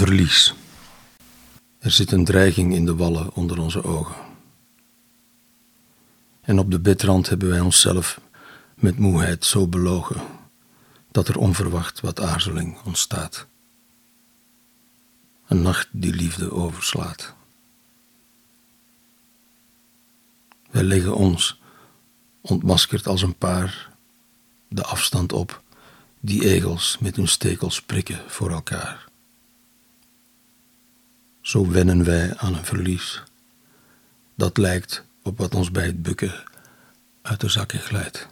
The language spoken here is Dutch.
Verlies. Er zit een dreiging in de wallen onder onze ogen. En op de bedrand hebben wij onszelf met moeheid zo belogen dat er onverwacht wat aarzeling ontstaat. Een nacht die liefde overslaat. Wij leggen ons, ontmaskerd als een paar, de afstand op die egels met hun stekels prikken voor elkaar. Zo wennen wij aan een verlies dat lijkt op wat ons bij het bukken uit de zakken glijdt.